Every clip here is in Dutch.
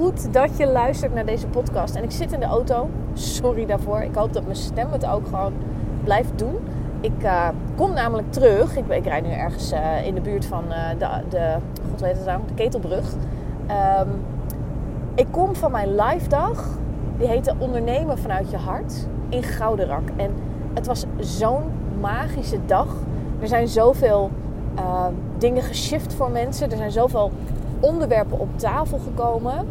Goed dat je luistert naar deze podcast. En ik zit in de auto. Sorry daarvoor. Ik hoop dat mijn stem het ook gewoon blijft doen. Ik uh, kom namelijk terug. Ik, ik rijd nu ergens uh, in de buurt van uh, de, de, God weet het de Ketelbrug. Um, ik kom van mijn live dag. Die heette Ondernemen vanuit je hart in Goudenrak. En het was zo'n magische dag. Er zijn zoveel dingen geshift voor mensen. Er zijn zoveel onderwerpen op tafel gekomen.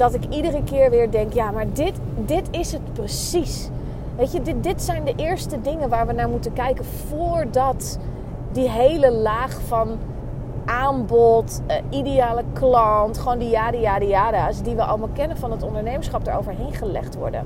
Dat ik iedere keer weer denk: ja, maar dit, dit is het precies. Weet je, dit, dit zijn de eerste dingen waar we naar moeten kijken voordat die hele laag van aanbod, uh, ideale klant, gewoon die jaren, jaren, jaren, die we allemaal kennen van het ondernemerschap, eroverheen gelegd worden.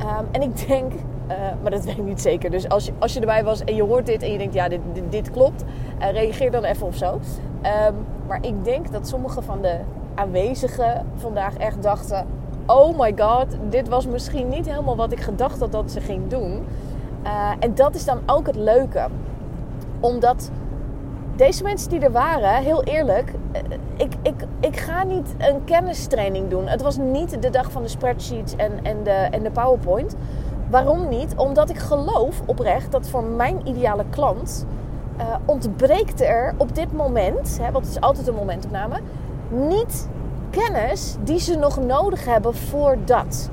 Um, en ik denk, uh, maar dat weet ik niet zeker. Dus als je, als je erbij was en je hoort dit en je denkt, ja, dit, dit, klopt, uh, reageer dan even of zo. Um, maar ik denk dat sommige van de aanwezigen vandaag echt dachten: oh my god, dit was misschien niet helemaal wat ik gedacht had dat ze ging doen. Uh, en dat is dan ook het leuke. Omdat deze mensen die er waren, heel eerlijk, ik, ik, ik ga niet een kennistraining doen. Het was niet de dag van de spreadsheets en, en, de, en de PowerPoint. Waarom niet? Omdat ik geloof oprecht dat voor mijn ideale klant uh, ontbreekt er op dit moment, hè, want het is altijd een momentopname, niet kennis die ze nog nodig hebben voor dat.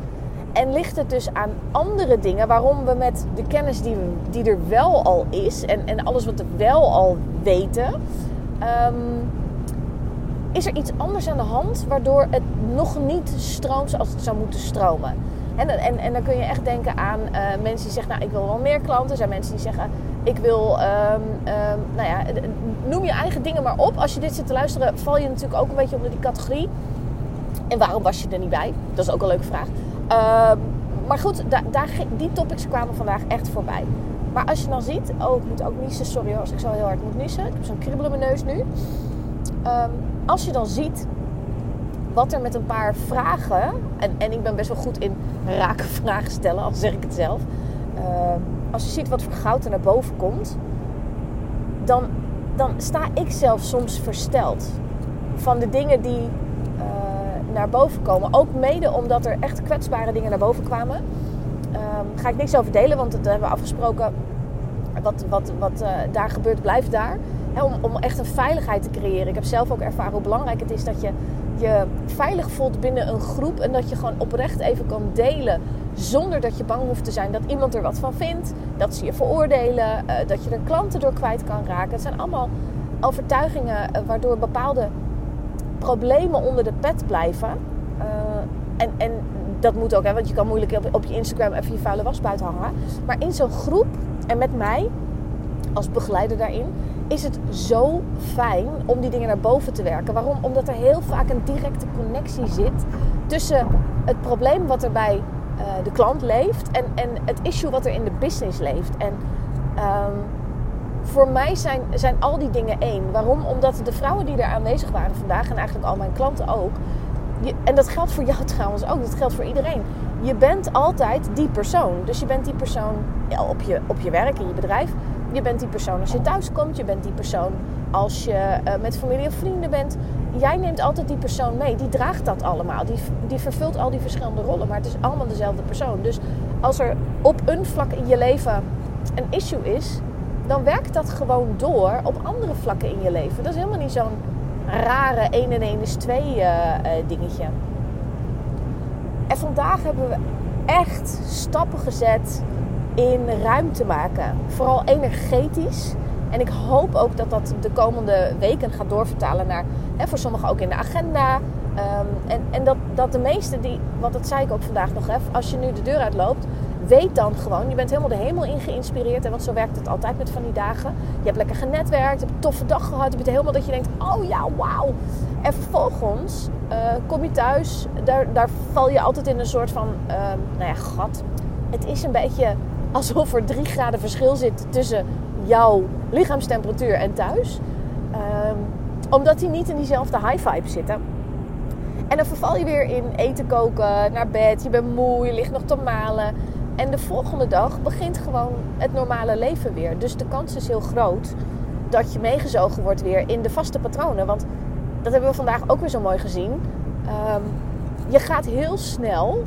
En ligt het dus aan andere dingen waarom we met de kennis die, die er wel al is en, en alles wat we wel al weten, um, is er iets anders aan de hand waardoor het nog niet stroomt zoals het zou moeten stromen. En, en, en dan kun je echt denken aan uh, mensen die zeggen, nou ik wil wel meer klanten. Er zijn mensen die zeggen, ik wil, um, um, nou ja, noem je eigen dingen maar op. Als je dit zit te luisteren, val je natuurlijk ook een beetje onder die categorie. En waarom was je er niet bij? Dat is ook een leuke vraag. Uh, maar goed, daar, die topics kwamen vandaag echt voorbij. Maar als je dan ziet, oh ik moet ook niezen, sorry als ik zo heel hard moet niezen. Ik heb zo'n kriebel in mijn neus nu. Ehm, als je dan ziet wat er met een paar vragen, en, en ik ben best wel goed in rake vragen stellen, al zeg ik het zelf als je ziet wat voor goud er naar boven komt, dan, dan sta ik zelf soms versteld van de dingen die uh, naar boven komen. Ook mede omdat er echt kwetsbare dingen naar boven kwamen. Um, ga ik niks over delen, want dat hebben we afgesproken. Wat, wat, wat uh, daar gebeurt, blijft daar. Om, om echt een veiligheid te creëren. Ik heb zelf ook ervaren hoe belangrijk het is dat je je veilig voelt binnen een groep. En dat je gewoon oprecht even kan delen zonder dat je bang hoeft te zijn dat iemand er wat van vindt. Dat ze je veroordelen. Uh, dat je er klanten door kwijt kan raken. Het zijn allemaal overtuigingen uh, waardoor bepaalde problemen onder de pet blijven. Uh, en, en dat moet ook, hè, want je kan moeilijk op, op je Instagram even je vuile was buiten hangen. Maar in zo'n groep en met mij als begeleider daarin is het zo fijn om die dingen naar boven te werken. Waarom? Omdat er heel vaak een directe connectie zit tussen het probleem wat er bij uh, de klant leeft en, en het issue wat er in de business leeft. En um, voor mij zijn, zijn al die dingen één. Waarom? Omdat de vrouwen die er aanwezig waren vandaag en eigenlijk al mijn klanten ook. En dat geldt voor jou trouwens ook, dat geldt voor iedereen. Je bent altijd die persoon. Dus je bent die persoon op, je, op je werk, in je bedrijf. Je bent die persoon als je thuis komt. Je bent die persoon als je uh, met familie of vrienden bent. Jij neemt altijd die persoon mee. Die draagt dat allemaal. Die, die vervult al die verschillende rollen. Maar het is allemaal dezelfde persoon. Dus als er op een vlak in je leven een issue is, dan werkt dat gewoon door op andere vlakken in je leven. Dat is helemaal niet zo'n rare 1 en 1 is 2 uh, uh, dingetje. En vandaag hebben we echt stappen gezet in ruimte maken. Vooral energetisch. En ik hoop ook dat dat de komende weken gaat doorvertalen naar, hè, voor sommigen ook in de agenda. Um, en en dat, dat de meesten die, want dat zei ik ook vandaag nog even, als je nu de deur uitloopt, weet dan gewoon, je bent helemaal de hemel in geïnspireerd. En want zo werkt het altijd met van die dagen. Je hebt lekker genetwerkt, je hebt een toffe dag gehad. Je bent helemaal dat je denkt, oh ja, wauw. En vervolgens uh, kom je thuis, daar, daar val je altijd in een soort van, uh, nou ja, gat. Het is een beetje alsof er drie graden verschil zit tussen jouw lichaamstemperatuur en thuis. Ehm, omdat die niet in diezelfde high vibe zitten. En dan verval je weer in eten koken, naar bed, je bent moe, je ligt nog te malen. En de volgende dag begint gewoon het normale leven weer. Dus de kans is heel groot dat je meegezogen wordt weer in de vaste patronen. Want dat hebben we vandaag ook weer zo mooi gezien. Ehm, je gaat heel snel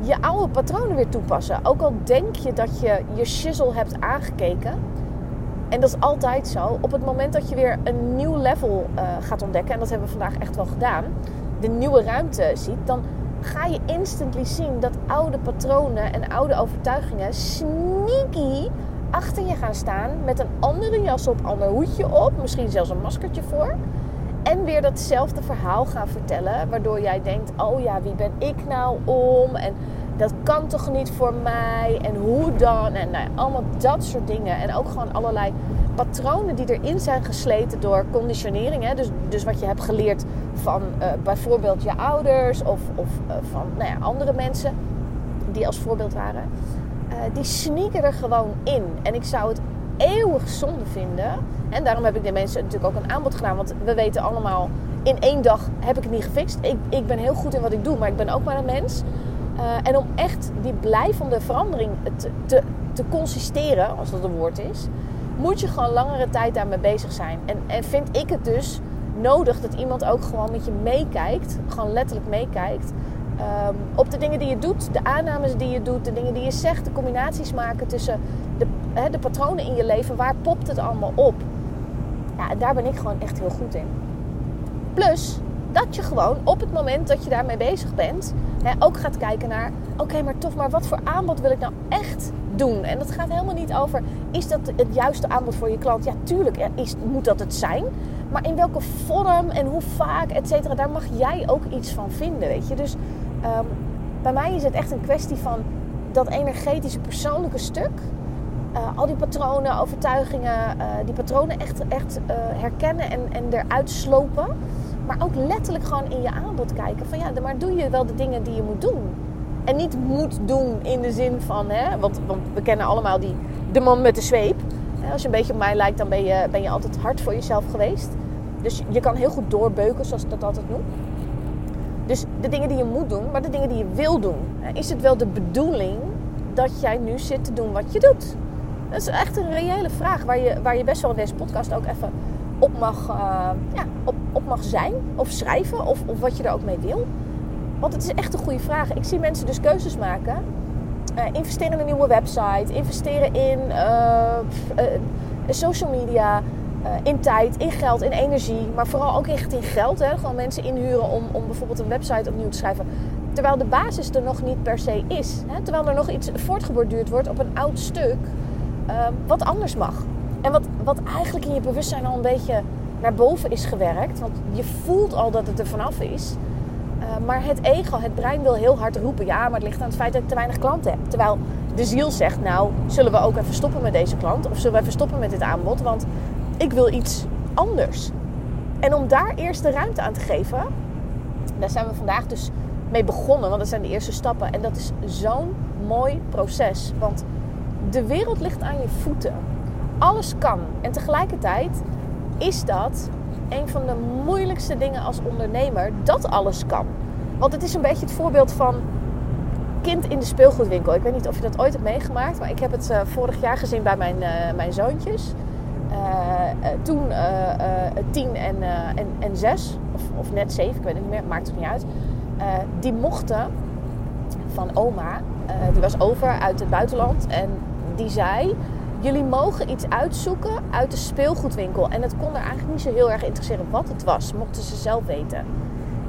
je oude patronen weer toepassen. Ook al denk je dat je je shizzle hebt aangekeken. En dat is altijd zo. Op het moment dat je weer een nieuw level uh, gaat ontdekken, en dat hebben we vandaag echt wel gedaan, de nieuwe ruimte ziet, dan ga je instantly zien dat oude patronen en oude overtuigingen sneaky achter je gaan staan met een andere jas op, ander hoedje op, misschien zelfs een maskertje voor. En weer datzelfde verhaal gaan vertellen, waardoor jij denkt: oh ja, wie ben ik nou om? En dat kan toch niet voor mij? En hoe dan? En nou allemaal dat soort dingen. En ook gewoon allerlei patronen die erin zijn gesleten door conditionering. Hè? Dus, dus wat je hebt geleerd van uh, bijvoorbeeld je ouders of, of uh, van nou ja, andere mensen die als voorbeeld waren. Uh, die sneaken er gewoon in. En ik zou het eeuwig zonde vinden. En daarom heb ik de mensen natuurlijk ook een aanbod gedaan. Want we weten allemaal, in één dag heb ik het niet gefixt. Ik, ik ben heel goed in wat ik doe, maar ik ben ook maar een mens. en om echt die blijvende verandering te, te, te consisteren, als dat een woord is, moet je gewoon langere tijd daarmee bezig zijn. En, en vind ik het dus nodig dat iemand ook gewoon met je meekijkt, gewoon letterlijk meekijkt. Um, op de dingen die je doet, de aannames die je doet, de dingen die je zegt, de combinaties maken tussen de, de patronen in je leven. Waar popt het allemaal op? Ja, en daar ben ik gewoon echt heel goed in. Plus dat je gewoon op het moment dat je daarmee bezig bent, ook gaat kijken naar: oké, maar tof, maar wat voor aanbod wil ik nou echt doen? En dat gaat helemaal niet over: is dat het juiste aanbod voor je klant? Ja, tuurlijk is, moet dat het zijn. Maar in welke vorm en hoe vaak, et cetera, daar mag jij ook iets van vinden, weet je. Dus um, bij mij is het echt een kwestie van dat energetische persoonlijke stuk. Uh, al die patronen, overtuigingen, uh, die patronen echt, echt uh, herkennen en, en eruit slopen. Maar ook letterlijk gewoon in je aanbod kijken. Van ja, maar doe je wel de dingen die je moet doen? En niet moet doen in de zin van, hè, want, want we kennen allemaal die, de man met de zweep. Als je een beetje op mij lijkt, dan ben je, ben je altijd hard voor jezelf geweest. Dus je kan heel goed doorbeuken, zoals ik dat altijd noem. Dus de dingen die je moet doen, maar de dingen die je wil doen. Is het wel de bedoeling dat jij nu zit te doen wat je doet? Dat is echt een reële vraag waar je, waar je best wel in deze podcast ook even op mag, uh, ja, op, op mag zijn of schrijven of, of wat je er ook mee wil. Want het is echt een goede vraag. Ik zie mensen dus keuzes maken uh, investeren in een nieuwe website, investeren in social media, in tijd, in geld, in energie, maar vooral ook echt in geld. Hè? Gewoon mensen inhuren om, om bijvoorbeeld een website opnieuw te schrijven. Terwijl de basis er nog niet per se is. Hè? Terwijl er nog iets voortgeborduurd wordt op een oud stuk wat anders mag. En wat, wat eigenlijk in je bewustzijn al een beetje naar boven is gewerkt. Want je voelt al dat het er vanaf is. Eh, maar het ego, het brein wil heel hard roepen. Ja, maar het ligt aan het feit dat ik te weinig klanten heb. Terwijl de ziel zegt, nou, zullen we ook even stoppen met deze klant? Of zullen we even stoppen met dit aanbod? Want ik wil iets anders. En om daar eerst de ruimte aan te geven, daar zijn we vandaag dus mee begonnen. Want dat zijn de eerste stappen. En dat is zo'n mooi proces. Want de wereld ligt aan je voeten. Alles kan. En tegelijkertijd is dat een van de moeilijkste dingen als ondernemer dat alles kan. Want het is een beetje het voorbeeld van kind in de speelgoedwinkel. Ik weet niet of je dat ooit hebt meegemaakt, maar ik heb het uh, vorig jaar gezien bij mijn, uh, mijn zoontjes. Uh, toen tien en, en, en zes, of, of net zeven, ik weet het niet meer, maakt het niet uit. die mochten van oma, die was over uit het buitenland en die zei jullie mogen iets uitzoeken uit de speelgoedwinkel. En het kon er eigenlijk niet zo heel erg interesseren wat het was, mochten ze zelf weten.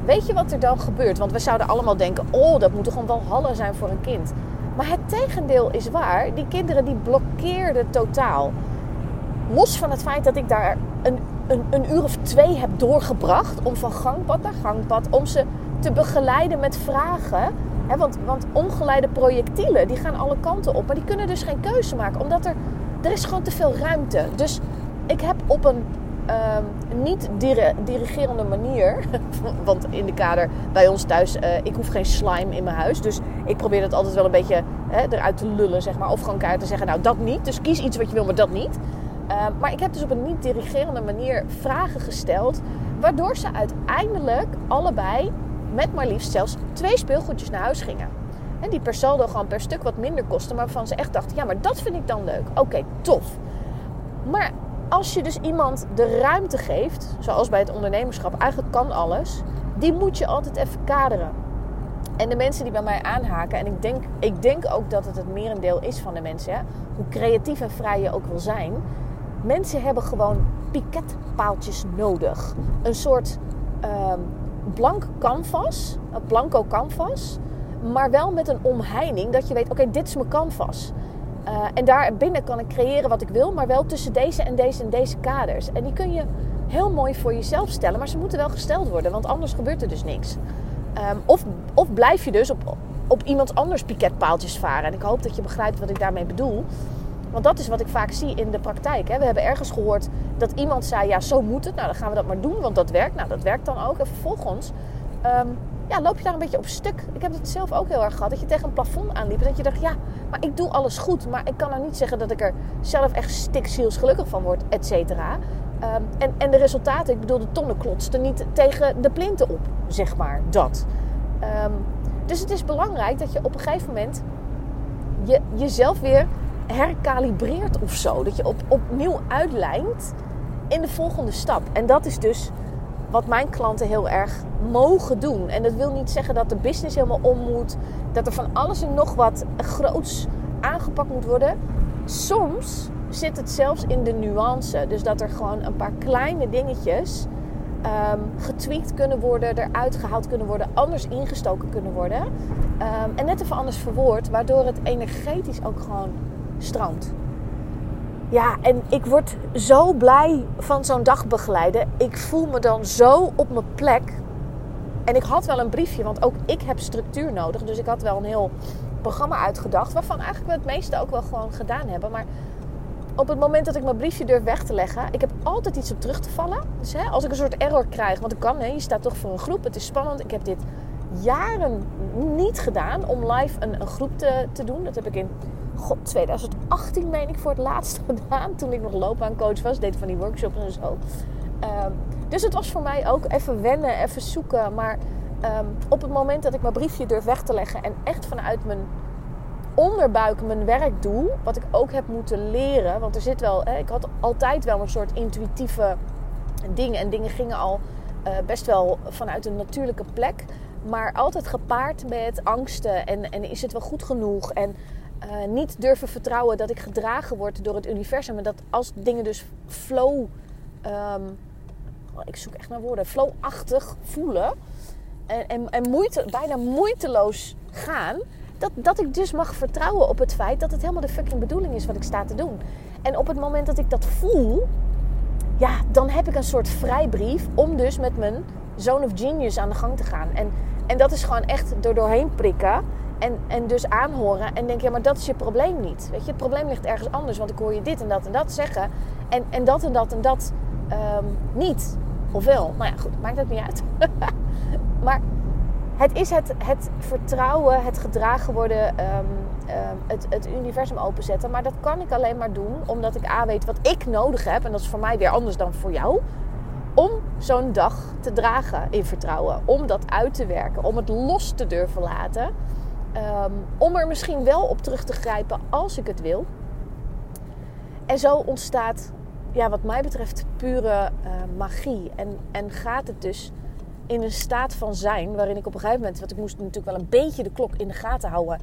Weet je wat er dan gebeurt? Want we zouden allemaal denken: oh, dat moet toch gewoon hallen zijn voor een kind. Maar het tegendeel is waar. Die kinderen die blokkeerden totaal. Los van het feit dat ik daar een, een, een uur of twee heb doorgebracht om van gangpad naar gangpad, om ze te begeleiden met vragen. want, want ongeleide projectielen die gaan alle kanten op, maar die kunnen dus geen keuze maken, omdat er er is gewoon te veel ruimte. Dus ik heb op een ehm, niet dirigerende manier. Want in de kader bij ons thuis, uh, ik hoef geen slime in mijn huis. Dus ik probeer het altijd wel een beetje eruit te lullen, zeg maar. Of gewoon keihard te zeggen, nou dat niet. Dus kies iets wat je wil, maar dat niet. Ehm, maar ik heb dus op een niet dirigerende manier vragen gesteld. Waardoor ze uiteindelijk allebei met maar liefst zelfs twee speelgoedjes naar huis gingen. En die per saldo gewoon per stuk wat minder kosten. Maar waarvan ze echt dachten, ja, maar dat vind ik dan leuk. Oké, tof. Maar als je dus iemand de ruimte geeft, zoals bij het ondernemerschap, eigenlijk kan alles, die moet je altijd even kaderen. En de mensen die bij mij aanhaken, en ik denk, ik denk ook dat het het merendeel is van de mensen, hè, hoe creatief en vrij je ook wil zijn, mensen hebben gewoon piketpaaltjes nodig. Een soort um, blank canvas, een blanco canvas, maar wel met een omheining dat je weet, oké, dit is mijn canvas. Uh, en daarbinnen kan ik creëren wat ik wil, maar wel tussen deze en deze en deze kaders. En die kun je heel mooi voor jezelf stellen, maar ze moeten wel gesteld worden, want anders gebeurt er dus niks. Um, of, of blijf je dus op, op iemand anders piketpaaltjes varen. En ik hoop dat je begrijpt wat ik daarmee bedoel. Want dat is wat ik vaak zie in de praktijk. Hè. We hebben ergens gehoord dat iemand zei: Ja, zo moet het. Nou, dan gaan we dat maar doen, want dat werkt. Nou, dat werkt dan ook. En vervolgens um, ja, loop je daar een beetje op stuk. Ik heb het zelf ook heel erg gehad. Dat je tegen een plafond aanliep. Dat je dacht: Ja, maar ik doe alles goed. Maar ik kan nou niet zeggen dat ik er zelf echt stikziels gelukkig van word, et cetera. Um, en, en de resultaten, ik bedoel, de tonnen klotsten niet tegen de plinten op, zeg maar. Dat. Um, dus het is belangrijk dat je op een gegeven moment je, jezelf weer herkalibreert of zo. Dat je op, opnieuw uitlijnt in de volgende stap. En dat is dus wat mijn klanten heel erg mogen doen. En dat wil niet zeggen dat de business helemaal om moet. Dat er van alles en nog wat groots aangepakt moet worden. Soms zit het zelfs in de nuance. Dus dat er gewoon een paar kleine dingetjes um, getweakt kunnen worden, eruit gehaald kunnen worden, anders ingestoken kunnen worden. Um, en net even anders verwoord, waardoor het energetisch ook gewoon stroomt. Ja, en ik word zo blij van zo'n dag begeleiden. Ik voel me dan zo op mijn plek. En ik had wel een briefje, want ook ik heb structuur nodig. Dus ik had wel een heel programma uitgedacht, waarvan eigenlijk we het meeste ook wel gewoon gedaan hebben. Maar op het moment dat ik mijn briefje durf weg te leggen, ik heb altijd iets op terug te vallen. Dus hè, als ik een soort error krijg, want ik kan, hè, je staat toch voor een groep, het is spannend. Ik heb dit jaren niet gedaan om live een, een groep te, te doen. Dat heb ik in god, 2018 meen ik voor het laatst gedaan. Toen ik nog loopbaancoach was. Deed van die workshops en zo. Um, dus het was voor mij ook even wennen, even zoeken. Maar um, op het moment dat ik mijn briefje durf weg te leggen... en echt vanuit mijn onderbuik mijn werk doe... wat ik ook heb moeten leren... want er zit wel... Hè, ik had altijd wel een soort intuïtieve dingen. En dingen gingen al uh, best wel vanuit een natuurlijke plek... Maar altijd gepaard met angsten. En, en is het wel goed genoeg? En uh, niet durven vertrouwen dat ik gedragen word door het universum. En dat als dingen dus flow. Um, ik zoek echt naar woorden. Flowachtig voelen. En, en, en moeite, bijna moeiteloos gaan. Dat, dat ik dus mag vertrouwen op het feit dat het helemaal de fucking bedoeling is wat ik sta te doen. En op het moment dat ik dat voel. Ja, dan heb ik een soort vrijbrief om dus met mijn zone of genius aan de gang te gaan. En, en dat is gewoon echt door doorheen prikken. En, en dus aanhoren en denk, ja, maar dat is je probleem niet. Weet je, het probleem ligt ergens anders, want ik hoor je dit en dat en dat zeggen. En, en dat en dat en dat um, niet. Of wel. Nou ja, goed, maakt het niet uit. maar het is het, het vertrouwen, het gedragen worden, um, um, het, het universum openzetten. Maar dat kan ik alleen maar doen omdat ik A weet wat ik nodig heb. En dat is voor mij weer anders dan voor jou. Om zo'n dag te dragen in vertrouwen. Om dat uit te werken. Om het los te durven laten. Um, om er misschien wel op terug te grijpen als ik het wil. En zo ontstaat, ja, wat mij betreft, pure uh, magie. En, en gaat het dus in een staat van zijn waarin ik op een gegeven moment, want ik moest natuurlijk wel een beetje de klok in de gaten houden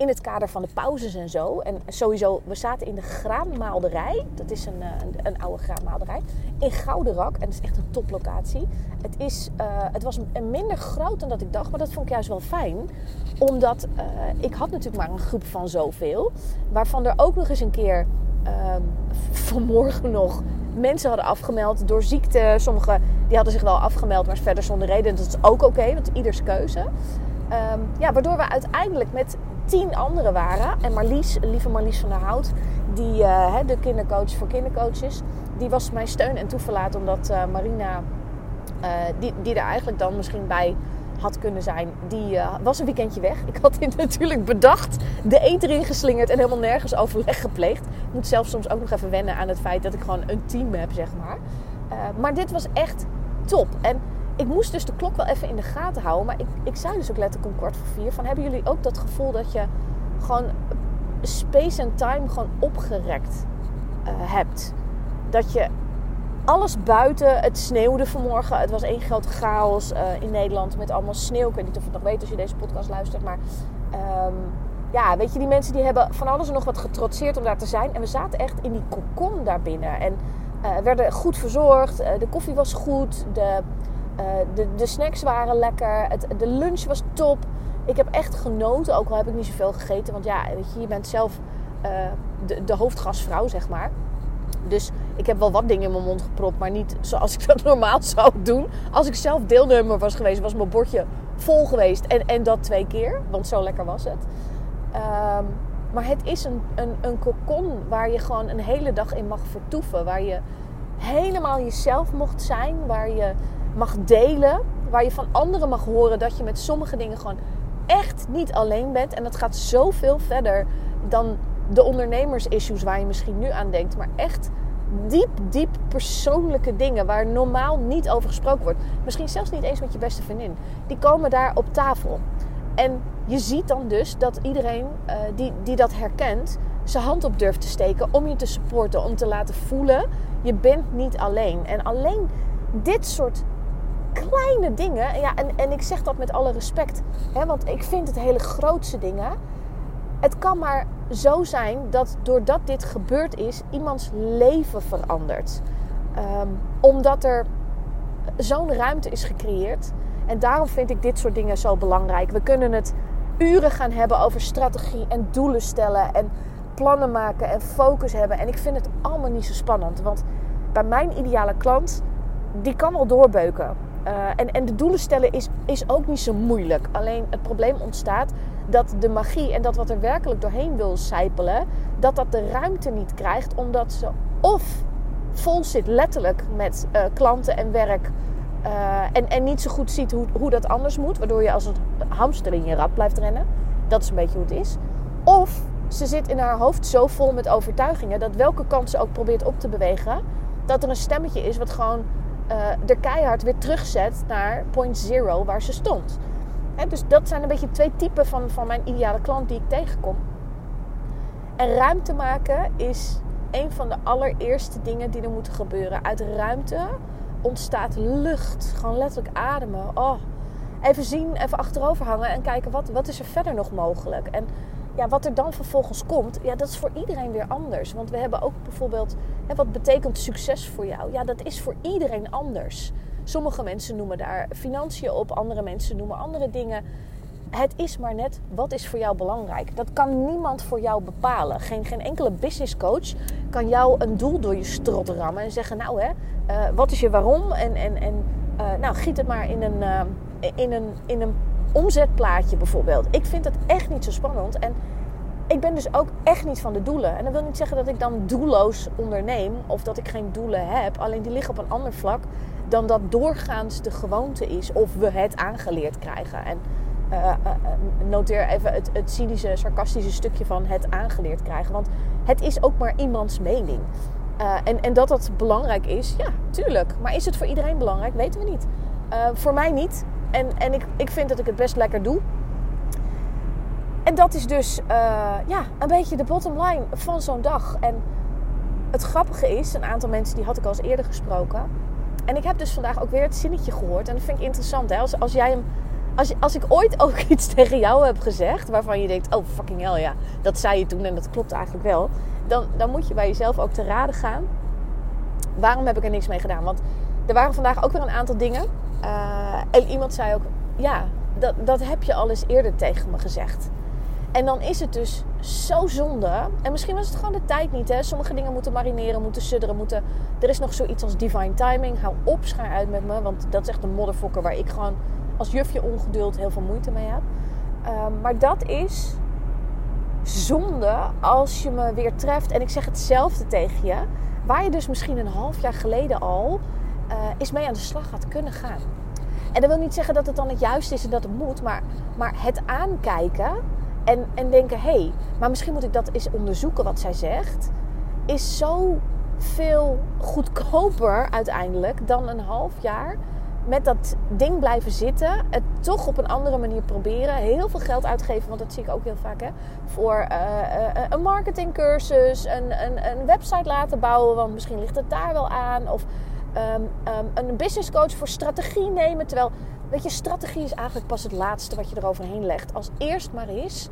in het kader van de pauzes en zo. En sowieso, we zaten in de graanmaalderij. Dat is een, eh, een, een oude graanmaalderij. In Goudenrak. En dat is echt een toplocatie. Het, is, uh, het was minder groot dan dat ik dacht. Maar dat vond ik juist wel fijn. Omdat uh, ik had natuurlijk maar een groep van zoveel. Waarvan er ook nog eens een keer uh, vanmorgen nog mensen hadden afgemeld door ziekte. Sommigen die hadden zich wel afgemeld, maar verder zonder reden. Dat is ook oké, okay, want ieders keuze. Um, ja, waardoor we uiteindelijk met tien anderen waren. En Marlies, lieve Marlies van der Hout, die, uh, de kindercoach voor kindercoaches, die was mijn steun en toeverlaat. Omdat Marina, die, die er eigenlijk dan misschien bij had kunnen zijn, die was een weekendje weg. Ik had dit natuurlijk bedacht, de eet erin geslingerd en helemaal nergens overleg gepleegd. Ik moet zelf soms ook nog even wennen aan het feit dat ik gewoon een team heb, zeg maar. Maar dit was echt top. En ik moest dus de klok wel even in de gaten houden. Maar ik, ik zei dus ook letterlijk om kwart voor vier: van hebben jullie ook dat gevoel dat je gewoon space en time gewoon opgerekt uh, hebt? Dat je alles buiten. Het sneeuwde vanmorgen. Het was één grote chaos uh, in Nederland met allemaal sneeuw. Ik weet niet of je het nog weet als je deze podcast luistert. Maar um, ja, weet je, die mensen die hebben van alles en nog wat getrotseerd om daar te zijn. En we zaten echt in die kokon daarbinnen. En uh, werden goed verzorgd. De koffie was goed. De, de, de, snacks waren lekker. Het, de lunch was top. Ik heb echt genoten. Ook al heb ik niet zoveel gegeten. Want ja, weet je, je bent zelf de, de hoofdgastvrouw, zeg maar. Dus ik heb wel wat dingen in mijn mond gepropt, maar niet zoals ik dat normaal zou doen. Als ik zelf deelnemer was geweest, was mijn bordje vol geweest. En, en dat twee keer, want zo lekker was het. Um, maar het is een, een, een kokon waar je gewoon een hele dag in mag vertoeven. Waar je helemaal jezelf mocht zijn. Waar je mag delen. Waar je van anderen mag horen dat je met sommige dingen gewoon echt niet alleen bent. En dat gaat zoveel verder dan de ondernemers-issues waar je misschien nu aan denkt. Maar echt diep, diep persoonlijke dingen waar normaal niet over gesproken wordt. Misschien zelfs niet eens met je beste vriendin. Die komen daar op tafel. En je ziet dan dus dat iedereen uh, die, die dat herkent, zijn hand op durft te steken om je te supporten, om te laten voelen: je bent niet alleen. En alleen dit soort kleine dingen, ja, en, en ik zeg dat met alle respect, hè, want ik vind het hele grootste dingen. Het kan maar zo zijn dat doordat dit gebeurd is, iemands leven verandert. Um, omdat er zo'n ruimte is gecreëerd. En daarom vind ik dit soort dingen zo belangrijk. We kunnen het uren gaan hebben over strategie en doelen stellen en plannen maken en focus hebben. En ik vind het allemaal niet zo spannend. Want bij mijn ideale klant, die kan wel doorbeuken. Uh, en, en de doelen stellen is, is ook niet zo moeilijk. Alleen het probleem ontstaat dat de magie en dat wat er werkelijk doorheen wil sijpelen, dat dat de ruimte niet krijgt, omdat ze of vol zit letterlijk met uh, klanten en werk. Uh, en, en niet zo goed ziet hoe, hoe dat anders moet, waardoor je als een hamster in je rad blijft rennen. Dat is een beetje hoe het is. Of ze zit in haar hoofd zo vol met overtuigingen dat welke kant ze ook probeert op te bewegen, dat er een stemmetje is wat gewoon uh, de keihard weer terugzet naar point zero waar ze stond dus dat zijn een beetje twee typen van, van mijn ideale klant die ik tegenkom. En ruimte maken is een van de allereerste dingen die er moeten gebeuren. Uit ruimte ontstaat lucht. Gewoon letterlijk ademen. Oh, even zien, even achterover hangen en kijken wat, wat is er verder nog mogelijk. En ja, wat er dan vervolgens komt, ja, dat is voor iedereen weer anders. Want we hebben ook bijvoorbeeld, wat betekent succes voor jou? Ja, dat is voor iedereen anders. Sommige mensen noemen daar financiën op, andere mensen noemen andere dingen. Het is maar net wat is voor jou belangrijk. Dat kan niemand voor jou bepalen. Geen, geen enkele business coach kan jou een doel door je strot rammen en zeggen: Nou, hè, uh, wat is je waarom? En, en, en uh, nou, giet het maar in een, uh, in, een, in een omzetplaatje bijvoorbeeld. Ik vind het echt niet zo spannend. En ik ben dus ook echt niet van de doelen. En dat wil niet zeggen dat ik dan doelloos onderneem of dat ik geen doelen heb. Alleen die liggen op een ander vlak dan dat doorgaans de gewoonte is of we het aangeleerd krijgen. En uh, uh, noteer even het, cynische, sarcastische stukje van het aangeleerd krijgen. Want het is ook maar iemands mening. En, en dat dat belangrijk is, ja, tuurlijk. Maar is het voor iedereen belangrijk? Weten we niet. voor mij niet. En, en ik, ik vind dat ik het best lekker doe. En dat is dus ja, een beetje de bottom line van zo'n dag. En het grappige is, een aantal mensen die had ik al eens eerder gesproken en ik heb dus vandaag ook weer het zinnetje gehoord. En dat vind ik interessant. Hè? Als, als jij hem. Als, als ik ooit ook iets tegen jou heb gezegd waarvan je denkt: oh fucking hell ja, dat zei je toen en dat klopt eigenlijk wel. Dan, dan moet je bij jezelf ook te raden gaan. Waarom heb ik er niks mee gedaan? Want er waren vandaag ook weer een aantal dingen. Uh, en iemand zei ook: ja, dat, dat heb je al eens eerder tegen me gezegd. En dan is het dus zo zonde. En misschien was het gewoon de tijd niet. Hè? Sommige dingen moeten marineren, moeten sudderen. Moeten... Er is nog zoiets als divine timing. Hou op, schaar uit met me. Want dat is echt een modderfokker waar ik gewoon als jufje ongeduld heel veel moeite mee heb. Um, maar dat is zonde als je me weer treft. En ik zeg hetzelfde tegen je. waar je dus misschien een half jaar geleden al uh, eens mee aan de slag gaat kunnen gaan. En dat wil niet zeggen dat het dan het juiste is en dat het moet, maar, maar het aankijken en, en denken: hé, hey, maar misschien moet ik dat eens onderzoeken wat zij zegt, is zo veel goedkoper uiteindelijk dan een half jaar met dat ding blijven zitten. Het toch op een andere manier proberen. Heel veel geld uitgeven, want dat zie ik ook heel vaak. Hè, voor uh, uh, een marketingcursus, een, een, een website laten bouwen. Want misschien ligt het daar wel aan. Of um, um, een business coach voor strategie nemen. Terwijl, weet je, strategie is eigenlijk pas het laatste wat je eroverheen legt. Als eerst maar is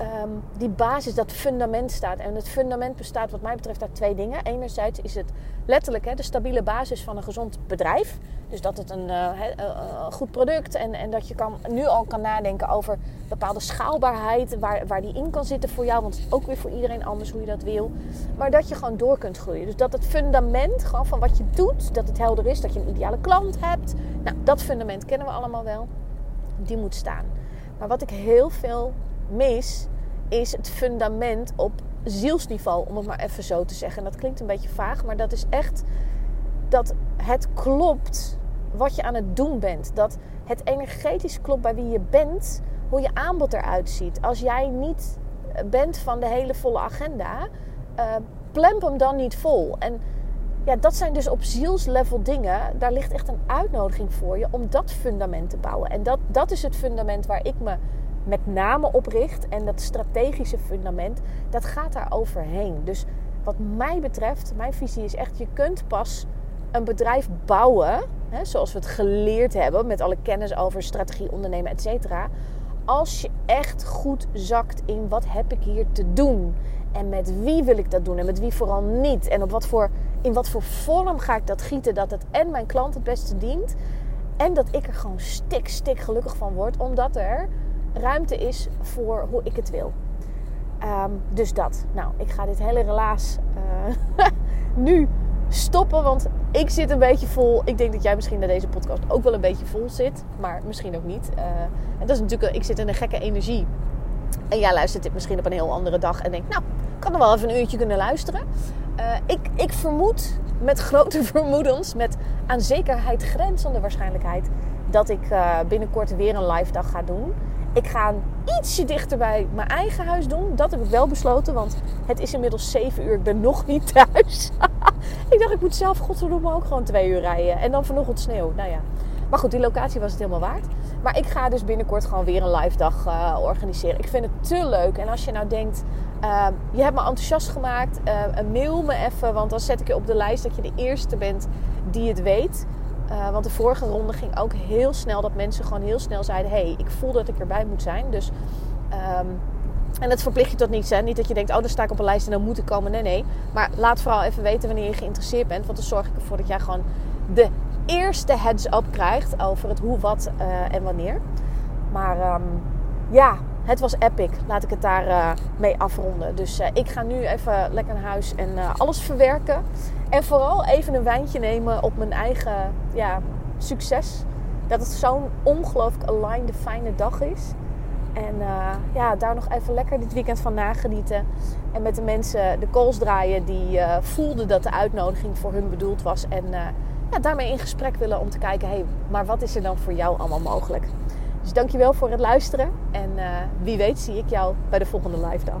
um, die basis, dat fundament staat. En het fundament bestaat wat mij betreft uit twee dingen. Enerzijds is het letterlijk hè, de stabiele basis van een gezond bedrijf. Dus dat het een uh, uh, goed product en, en dat je kan, nu al kan nadenken over bepaalde schaalbaarheid, waar, waar die in kan zitten voor jou. Want het is ook weer voor iedereen anders hoe je dat wil. Maar dat je gewoon door kunt groeien. Dus dat het fundament gewoon van wat je doet, dat het helder is, dat je een ideale klant hebt. Nou, dat fundament kennen we allemaal wel. Die moet staan. Maar wat ik heel veel mis, is het fundament op zielsniveau, om het maar even zo te zeggen. En dat klinkt een beetje vaag, maar dat is echt dat het klopt wat je aan het doen bent. Dat het energetisch klopt bij wie je bent, hoe je aanbod eruit ziet. Als jij niet bent van de hele volle agenda, uh, plemp hem dan niet vol. En ja, dat zijn dus op zielslevel dingen. Daar ligt echt een uitnodiging voor je om dat fundament te bouwen. En dat, dat is het fundament waar ik me met name opricht. En dat strategische fundament, dat gaat daar overheen. Dus wat mij betreft, mijn visie is echt: je kunt pas een bedrijf bouwen, hè, zoals we het geleerd hebben met alle kennis over strategie, ondernemen, et cetera. Als je echt goed zakt in wat heb ik hier te doen en met wie wil ik dat doen en met wie vooral niet en op wat voor, in wat voor vorm ga ik dat gieten dat het en mijn klant het beste dient en dat ik er gewoon stik stik gelukkig van word omdat er ruimte is voor hoe ik het wil. Um, dus dat. Nou, ik ga dit hele relaas uh, nu stoppen, want ik zit een beetje vol. Ik denk dat jij misschien naar deze podcast ook wel een beetje vol zit, maar misschien ook niet. Uh, en dat is natuurlijk, ik zit in een gekke energie. En jij luistert dit misschien op een heel andere dag en denkt, nou, ik kan er wel even een uurtje kunnen luisteren. Uh, ik, ik vermoed met grote vermoedens, met aan zekerheid grenzende waarschijnlijk, dat ik binnenkort weer een live dag ga doen. Ik ga ietsje dichter bij mijn eigen huis doen. Dat heb ik wel besloten, want het is inmiddels 7 uur. Ik ben nog niet thuis. ik dacht, ik moet zelf godverdomme ook gewoon twee uur rijden. En dan vanochtend sneeuw. Nou ja. Maar goed, die locatie was het helemaal waard. Maar ik ga dus binnenkort gewoon weer een live dag uh, organiseren. Ik vind het te leuk. En als je nou denkt, uh, je hebt me enthousiast gemaakt. Uh, mail me even, want dan zet ik je op de lijst dat je de eerste bent die het weet. Uh, want de vorige ronde ging ook heel snel dat mensen gewoon heel snel zeiden: hey, ik voel dat ik erbij moet zijn. Dus, um, en dat verplicht je tot niets. Hè? Niet dat je denkt: oh, dan sta ik op een lijst en dan moet ik komen. Nee, nee. Maar laat vooral even weten wanneer je geïnteresseerd bent. Want dan zorg ik ervoor dat jij gewoon de eerste heads-up krijgt over het hoe, wat uh, en wanneer. Maar um, ja, het was epic. Laat ik het daar uh, mee afronden. Dus ik ga nu even lekker naar huis en alles verwerken. En vooral even een wijntje nemen op mijn eigen ja, succes. Dat het zo'n ongelooflijk aligned, fijne dag is. En ja, daar nog even lekker dit weekend van nagenieten. En met de mensen de calls draaien die voelden dat de uitnodiging voor hun bedoeld was. En ja, daarmee in gesprek willen om te kijken, hé, hey, maar wat is er dan voor jou allemaal mogelijk? Dus dankjewel voor het luisteren. En wie weet zie ik jou bij de volgende live dag.